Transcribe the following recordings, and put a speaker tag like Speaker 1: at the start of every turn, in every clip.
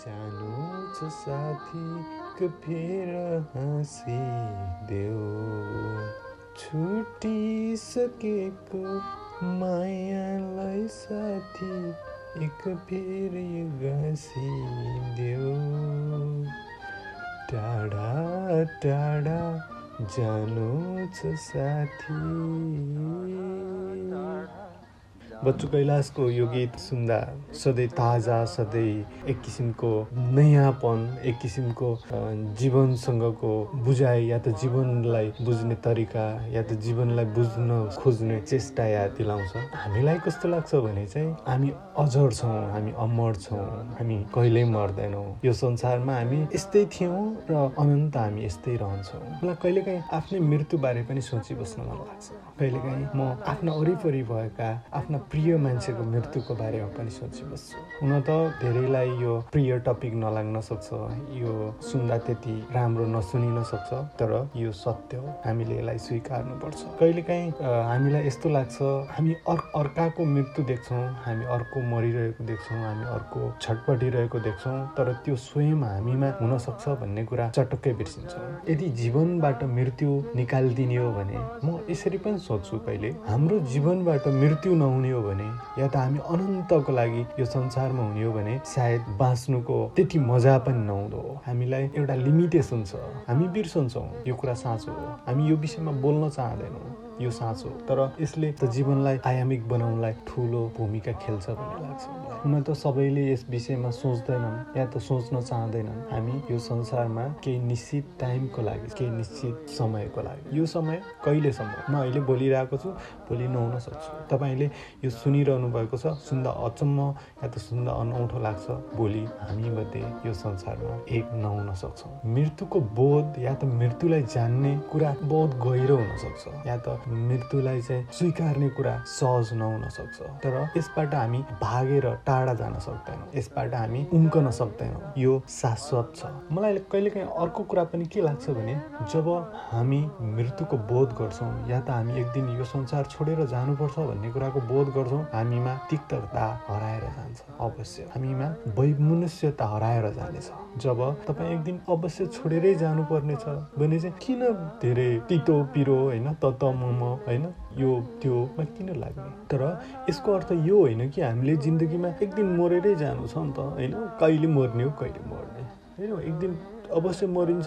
Speaker 1: जानु छ साथी फेर हाँसी देऊ। छुटिसकेको मायालाई साथी एक फेर घसी देऊ। टाढा टाढा जानु छ साथी। बच्चु कैलाशको यो गीत सुन्दा सधैँ ताजा सधैँ एक किसिमको नयाँपन एक किसिमको जीवनसँगको बुझाइ या त जीवनलाई बुझ्ने तरिका या त जीवनलाई बुझ्न खोज्ने चेष्टा याद दिलाउँछ। हामीलाई कस्तो लाग्छ भने चाहिँ हामी अजर छौँ हामी अमर छौँ हामी कहिल्यै मर्दैनौँ। यो संसारमा हामी यस्तै थियौँ र अनन्त हामी यस्तै रहन्छौँ। मलाई कहिलेकाहीँ आफ्नै मृत्युबारे पनि सोचिबस्न मन लाग्छ। कहिलेकाहीँ म आफ्ना वरिपरि भएका आफ्ना प्रिय मान्छेको मृत्युको बारेमा पनि सोचिबस्छु। हुन त धेरैलाई यो प्रिय टपिक नलाग्न सक्छ यो सुन्दा त्यति राम्रो नसुनिन सक्छ तर यो सत्य हो। हामीले यसलाई स्वीकार्नुपर्छ। कहिलेकाहीँ हामीलाई यस्तो लाग्छ हामी अर् अर्काको मृत्यु देख्छौँ हामी अर्को मरिरहेको देख्छौँ हामी अर्को छटपटिरहेको देख्छौँ तर त्यो स्वयं हामीमा हुनसक्छ भन्ने कुरा चटक्कै बिर्सिन्छौँ। यदि जीवनबाट मृत्यु निकालिदिने हो भने म यसरी पनि सोध्छु कहिले हाम्रो जीवनबाट मृत्यु नहुने हो भने या त हामी अनन्तको लागि यो संसारमा हुने हो भने सायद बाँच्नुको त्यति मजा पनि नहुँदो हो। हामीलाई एउटा लिमिटेसन छ। हामी बिर्सन्छौँ। यो कुरा साँचो हो। हामी यो विषयमा बोल्न चाहँदैनौँ। यो साँचो तर यसले त जीवनलाई आयामिक बनाउनलाई ठुलो भूमिका खेल्छ भन्ने लाग्छ हुन त सबैले यस विषयमा सोच्दैनन् या त सोच्न चाहँदैनन्। हामी यो संसारमा केही निश्चित टाइमको लागि केही निश्चित समयको लागि। यो समय कहिलेसम्म म अहिले बोलिरहेको छु भोलि नहुन सक्छु। तपाईँले यो सुनिरहनु भएको छ सुन्दा अचम्म या त सुन्दा अनौठो लाग्छ। भोलि हामी मध्ये यो संसारमा एक नहुन सक्छौँ। मृत्युको बोध या त मृत्युलाई जान्ने कुरा बहुत गहिरो हुनसक्छ या त मृत्युलाई चाहिँ स्वीकार्ने कुरा सहज नहुन सक्छ। तर यसबाट हामी भागेर टाढा जान सक्दैनौँ। यसबाट हामी उम्कन सक्दैनौँ। यो शाश्वत छ। मलाई कहिलेकाहीँ अर्को कुरा पनि के लाग्छ भने जब हामी मृत्युको बोध गर्छौँ या त हामी एक दिन यो संसार छोडेर जानुपर्छ भन्ने कुराको बोध गर्छौँ हामीमा तिक्तता हराएर जान्छ। अवश्य। हामीमा वैमनुष्यता हराएर जानेछ। जब तपाईँ एक दिन अवश्य छोडेरै जानुपर्नेछ भने चाहिँ किन धेरै तितो पिरो होइन तत मम होइन? यो त्योमा किन लाग्ने तर यसको अर्थ यो होइन कि हामीले जिन्दगीमा एक दिन मरेरै जानु छ नि त होइन? कहिले मर्ने हो कहिले मर्ने होइन एक दिन अवश्य मरिन्छ।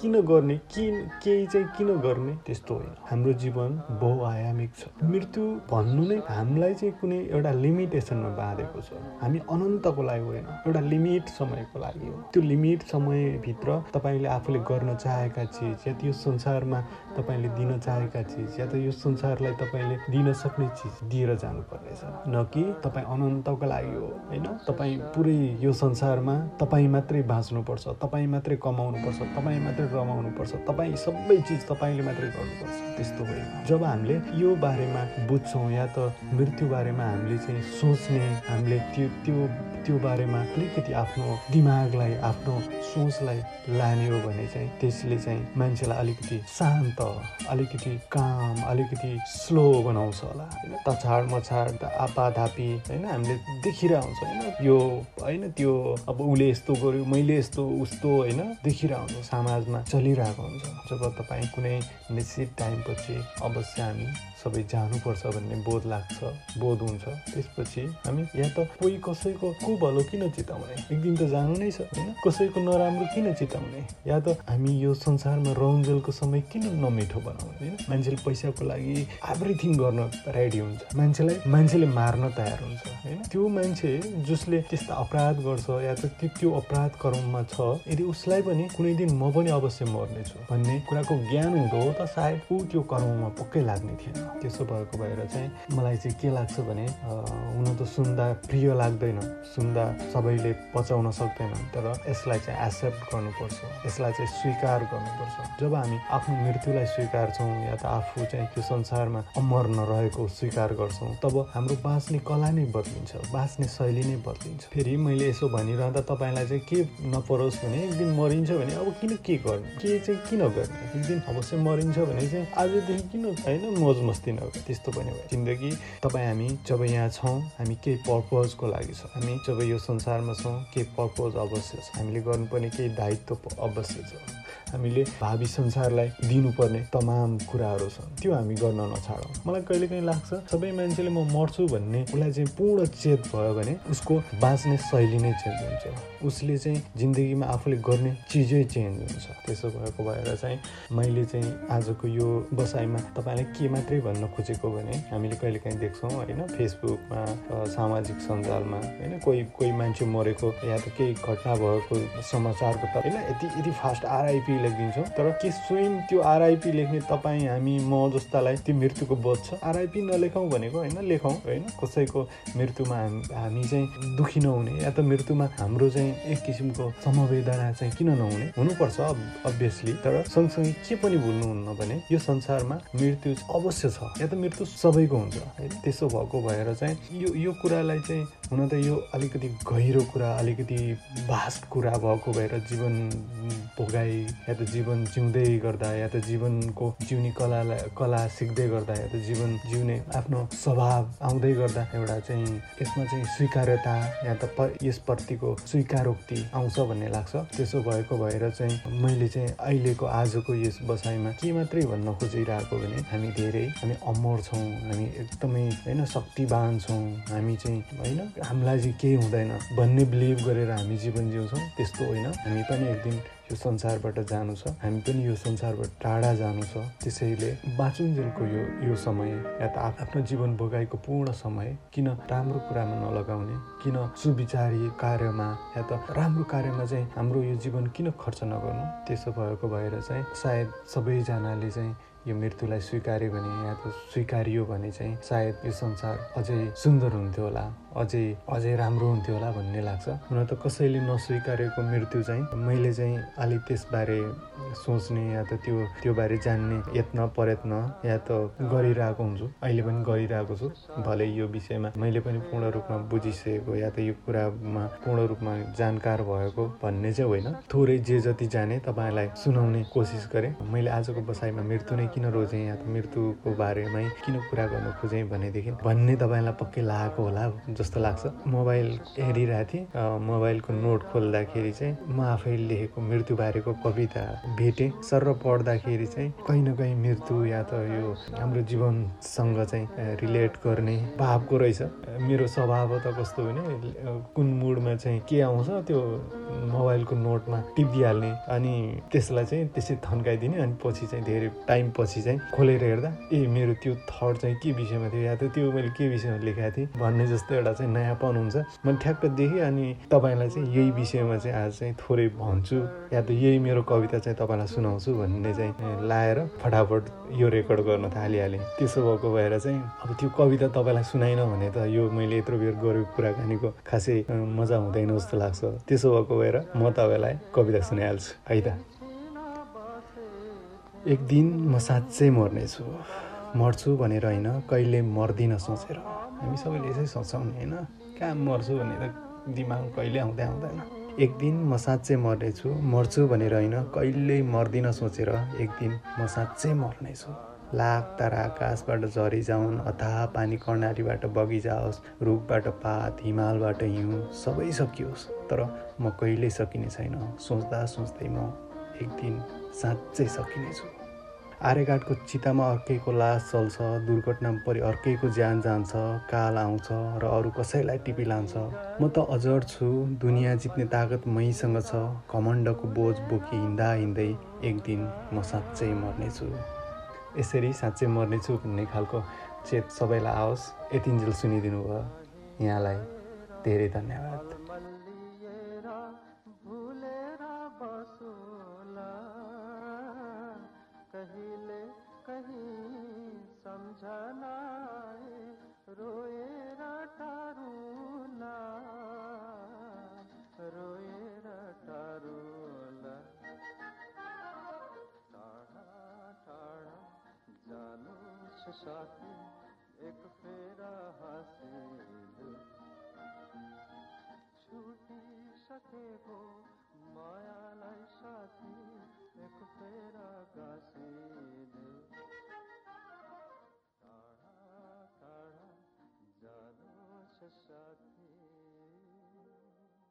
Speaker 1: किन गर्ने? किन केही चाहिँ किन गर्ने? त्यस्तो होइन। हाम्रो जीवन बहुआयामिक छ। मृत्यु भन्नु नै हामीलाई चाहिँ कुनै एउटा लिमिटेसनमा बाँधेको छ। हामी अनन्तको लागि होइन। एउटा लिमिट समयको लागि हो। त्यो लिमिट समयभित्र तपाईँले आफूले गर्न चाहेका चिज या यो संसारमा तपाईँले दिन चाहेका चिज या त यो संसारलाई तपाईँले दिन सक्ने चिज दिएर जानुपर्नेछ। न कि तपाईँ अनन्तको लागि हो। होइन? तपाईँ पुरै यो संसारमा तपाईँ मात्रै बाँच्नुपर्छ। तपाईँ मात्रै कमाउनुपर्छ तपाईँ मात्रै रमाउनुपर्छ तपाईँ सबै चिज तपाईँले मात्रै गर्नुपर्छ। त्यस्तो होइन जब हामीले यो बारेमा बुझ्छौँ या त मृत्यु बारेमा हामीले चाहिँ सोच्ने हामीले त्यो त्यो त्यो बारेमा अलिकति आफ्नो दिमागलाई आफ्नो सोचलाई लाने हो भने चाहिँ त्यसले चाहिँ मान्छेलाई अलिकति शान्त अलिकति काम अलिकति स्लो बनाउँछ होला। होइन तछाड मछाड आपाधापी होइन हामीले देखिरहेको हुन्छ होइन यो होइन त्यो अब उसले यस्तो गर्यो मैले यस्तो उस्तो होइन देखिरहेको हुन्छ समाजमा चलिरहेको हुन्छ। जब तपाईँ कुनै निश्चित टाइमपछि अवश्य हामी सबै जानुपर्छ भन्ने बोध लाग्छ बोध हुन्छ। त्यसपछि हामी या त कोही कसैको को भलो किन चिताउने? एक दिन त जानु नै छ होइन? कसैको नराम्रो किन चिताउने? या त हामी यो संसारमा रौन्जेलको समय किन नमिठो बनाउने होइन? मान्छेले पैसाको लागि एभ्रिथिङ गर्न रेडी हुन्छ। मान्छेलाई मान्छेले मार्न तयार हुन्छ होइन? त्यो मान्छे जसले त्यस्ता अपराध गर्छ या त त्यो अपराध कर्ममा छ यदि उसलाई पनि कुनै दिन म पनि अवश्य मर्नेछु भन्ने कुराको ज्ञान हुँदो त सायद ऊ त्यो कर्ममा पक्कै लाग्ने थिएन। त्यसो भएको भएर चाहिँ मलाई चाहिँ के लाग्छ भने हुन त सुन्दा प्रिय लाग्दैन सुन्दा सबैले पचाउन सक्दैनन् तर यसलाई चाहिँ एक्सेप्ट गर्नुपर्छ यसलाई चाहिँ स्वीकार गर्नुपर्छ। जब हामी आफ्नो मृत्युलाई स्वीकार्छौँ या त आफू चाहिँ त्यो संसारमा अमर नरहेको स्वीकार गर्छौँ तब हाम्रो बाँच्ने कला नै बदलिन्छ बाँच्ने शैली नै बदलिन्छ। फेरि मैले यसो भनिरहँदा तपाईँलाई चाहिँ के नपरोस् भने एक दिन मरिन्छ भने अब किन के गर्ने? के चाहिँ किन गर्ने? एक दिन अवश्य मरिन्छ भने चाहिँ आजदेखि किन होइन मोज नगयो त्यस्तो पनि भयो जिन्दगी तपाईँ हामी जब यहाँ छौँ हामी केही पर्पजको लागि छौँ। हामी जब यो संसारमा छौँ केही पर्पज अवश्य छ। हामीले गर्नुपर्ने केही दायित्व अवश्य छ। हामीले भावी संसारलाई दिनुपर्ने तमाम कुराहरू छन्। त्यो हामी गर्न नछाडौँ। मलाई कहिले काहीँ लाग्छ सबै मान्छेले म मर्छु भन्ने उसलाई चाहिँ पूर्ण चेत भयो भने उसको बाँच्ने शैली नै चेन्ज हुन्छ। उसले चाहिँ जिन्दगीमा आफूले गर्ने चिजै चेन्ज हुन्छ। त्यसो भएको भएर चाहिँ मैले चाहिँ आजको यो बसाइमा तपाईँलाई के मात्रै भन्न खोजेको भने हामीले कहिले काहीँ देख्छौँ होइन? फेसबुकमा सामाजिक सञ्जालमा होइन? कोही कोही मान्छे मरेको या त केही घटना भएको समाचारको त होइन? यति यति फास्ट आरआइपी लेखिदिन्छौँ। तर के स्वयं त्यो आरआइपी लेख्ने तपाईँ हामी म जस्तालाई त्यो मृत्युको बोध छ? आरआइपी नलेखौँ भनेको होइन लेखौँ होइन। कसैको मृत्युमा हामी चाहिँ दुखी नहुने या त मृत्युमा हाम्रो चाहिँ एक किसिमको समवेदना चाहिँ किन नहुने? हुनुपर्छ अभियसली तर सँगसँगै के पनि भुल्नुहुन्न भने यो संसारमा मृत्यु अवश्य छ। या त मृत्यु सबैको हुन्छ। होइन त्यसो भएको भएर चाहिँ यो यो कुरालाई चाहिँ हुन त यो अलिकति गहिरो कुरा अलिकति भास्ट कुरा भएको भएर जीवन भोगाई या त जीवन जिउँदै गर्दा या त जीवनको जिउने कलालाई कला सिक्दै गर्दा या त जीवन जिउने आफ्नो स्वभाव आउँदै गर्दा एउटा चाहिँ यसमा चाहिँ स्वीकार्यता या त यसप्रतिको स्वीकारोक्ति आउँछ भन्ने लाग्छ। त्यसो भएको भएर चाहिँ मैले चाहिँ अहिलेको आजको यस बसाइमा के मात्रै भन्न खोजिरहेको भने हामी धेरै हामी अमर छौँ हामी एकदमै होइन शक्तिवान छौँ। हामी चाहिँ होइन हामीलाई चाहिँ केही हुँदैन। भन्ने बिलिभ गरेर हामी जीवन जिउँछौँ त्यस्तो होइन। हामी पनि एक दिन यो संसारबाट जानु छ। हामी पनि यो संसारबाट टाढा जानु छ। त्यसैले बाँचुन्जेलको यो यो समय या त आफ्नो जीवन भोगाइको पूर्ण समय किन राम्रो कुरामा नलगाउने किन सुविचारी कार्यमा या त राम्रो कार्यमा चाहिँ हाम्रो यो जीवन किन खर्च नगर्नु त्यसो भएको भएर चाहिँ सायद सबैजनाले चाहिँ यो मृत्युलाई स्वीकार्यो भने या त स्वीकारियो भने चाहिँ सायद यो संसार अझै सुन्दर हुन्थ्यो होला अझै अझै राम्रो हुन्थ्यो होला भन्ने लाग्छ। हुन त कसैले नस्वीकारेको मृत्यु चाहिँ मैले चाहिँ अलिक त्यसबारे सोच्ने या त त्यो त्यो बारे जान्ने यत्न प्रयत्न या त गरिरहेको हुन्छु। अहिले पनि गरिरहेको छु भले यो विषयमा मैले पनि पूर्ण रूपमा बुझिसकेको या त यो कुरामा पूर्ण रूपमा जानकार भएको भन्ने चाहिँ होइन। थोरै जे जति जाने तपाईँलाई सुनाउने कोसिस गरेँ। मैले आजको बसाइमा मृत्यु नै किन रोजेँ या त मृत्युको बारेमै किन कुरा गर्न खोजेँ भनेदेखि भन्ने तपाईँलाई पक्कै लागेको होला जस्तो लाग्छ। मोबाइल हेरिरहेको थिएँ। मोबाइलको नोट खोल्दाखेरि चाहिँ म आफै लेखेको मृत्युबारेको कविता भेटेँ। सर पढ्दाखेरि चाहिँ कहीँ न कहीँ मृत्यु या त यो हाम्रो जीवनसँग चाहिँ रिलेट गर्ने भावको रहेछ। मेरो स्वभाव त कस्तो भने कुन मुडमा चाहिँ के आउँछ त्यो मोबाइलको नोटमा टिपिदिइहाल्ने अनि त्यसलाई चाहिँ त्यसै थन्काइदिने अनि पछि चाहिँ धेरै टाइम पछि चाहिँ खोलेर हेर्दा ए मेरो त्यो थट चाहिँ के विषयमा थियो? या त त्यो मैले के विषयमा लेखाएको थिएँ? भन्ने जस्तो एउटा चाहिँ नयाँपन हुन्छ। मैले ठ्याक्क देखेँ अनि तपाईँलाई चाहिँ यही विषयमा चाहिँ आज चाहिँ थोरै भन्छु। या त यही मेरो कविता चाहिँ तपाईँलाई सुनाउँछु भन्ने चाहिँ लाएर फटाफट यो रेकर्ड गर्न थालिहालेँ। त्यसो भएको भएर चाहिँ अब त्यो कविता तपाईँलाई सुनाइन भने त यो मैले यत्रो बेर गरेको कुराकानीको खासै मजा हुँदैन जस्तो लाग्छ। त्यसो भएको भएर म तपाईँलाई कविता सुनाइहाल्छु। है त। एक दिन म साँच्चै मर्नेछु। मर्छु भनेर होइन कहिले मर्दिनँ सोचेर। हामी सबैले यसै सोच्छौँ नि होइन कहाँ मर्छु भने त दिमाग कहिले आउँदै आउँदैन। एक दिन म साँच्चै मर्नेछु मर्छु भनेर होइन कहिल्यै मर्दिनँ सोचेर एक दिन म साँच्चै मर्नेछु। लाख तारा आकाशबाट झरिजाउन् अथाह पानी कर्णालीबाट बगिजाओस् रुखबाट पात हिमालबाट हिउँ सबै सकियोस्। तर म कहिल्यै सकिने छैन। सोच्दा सोच्दै म एक दिन साँच्चै सकिनेछु। आर्यघाटको चितामा अर्कैको लास चल्छ दुर्घटनामा परि अर्कैको ज्यान जान्छ काल आउँछ र अरू कसैलाई टिपी लान्छ। म त अजर छु दुनियाँ जित्ने तागत मैसँग छ घमण्डको बोझ बोकी हिँड्दा हिँड्दै एक दिन म साँच्चै मर्नेछु। यसरी साँच्चै मर्नेछु भन्ने खालको चेत सबैलाई आओस्। यतिन्जेल सुनिदिनु भयो यहाँलाई धेरै धन्यवाद। नहीं समझना है रोए रटारू ना।
Speaker 2: रोए रटारू साथी एक फेरा हासिल। छुटी सके को माया लाई साथी, एक फेरा गासी। साथी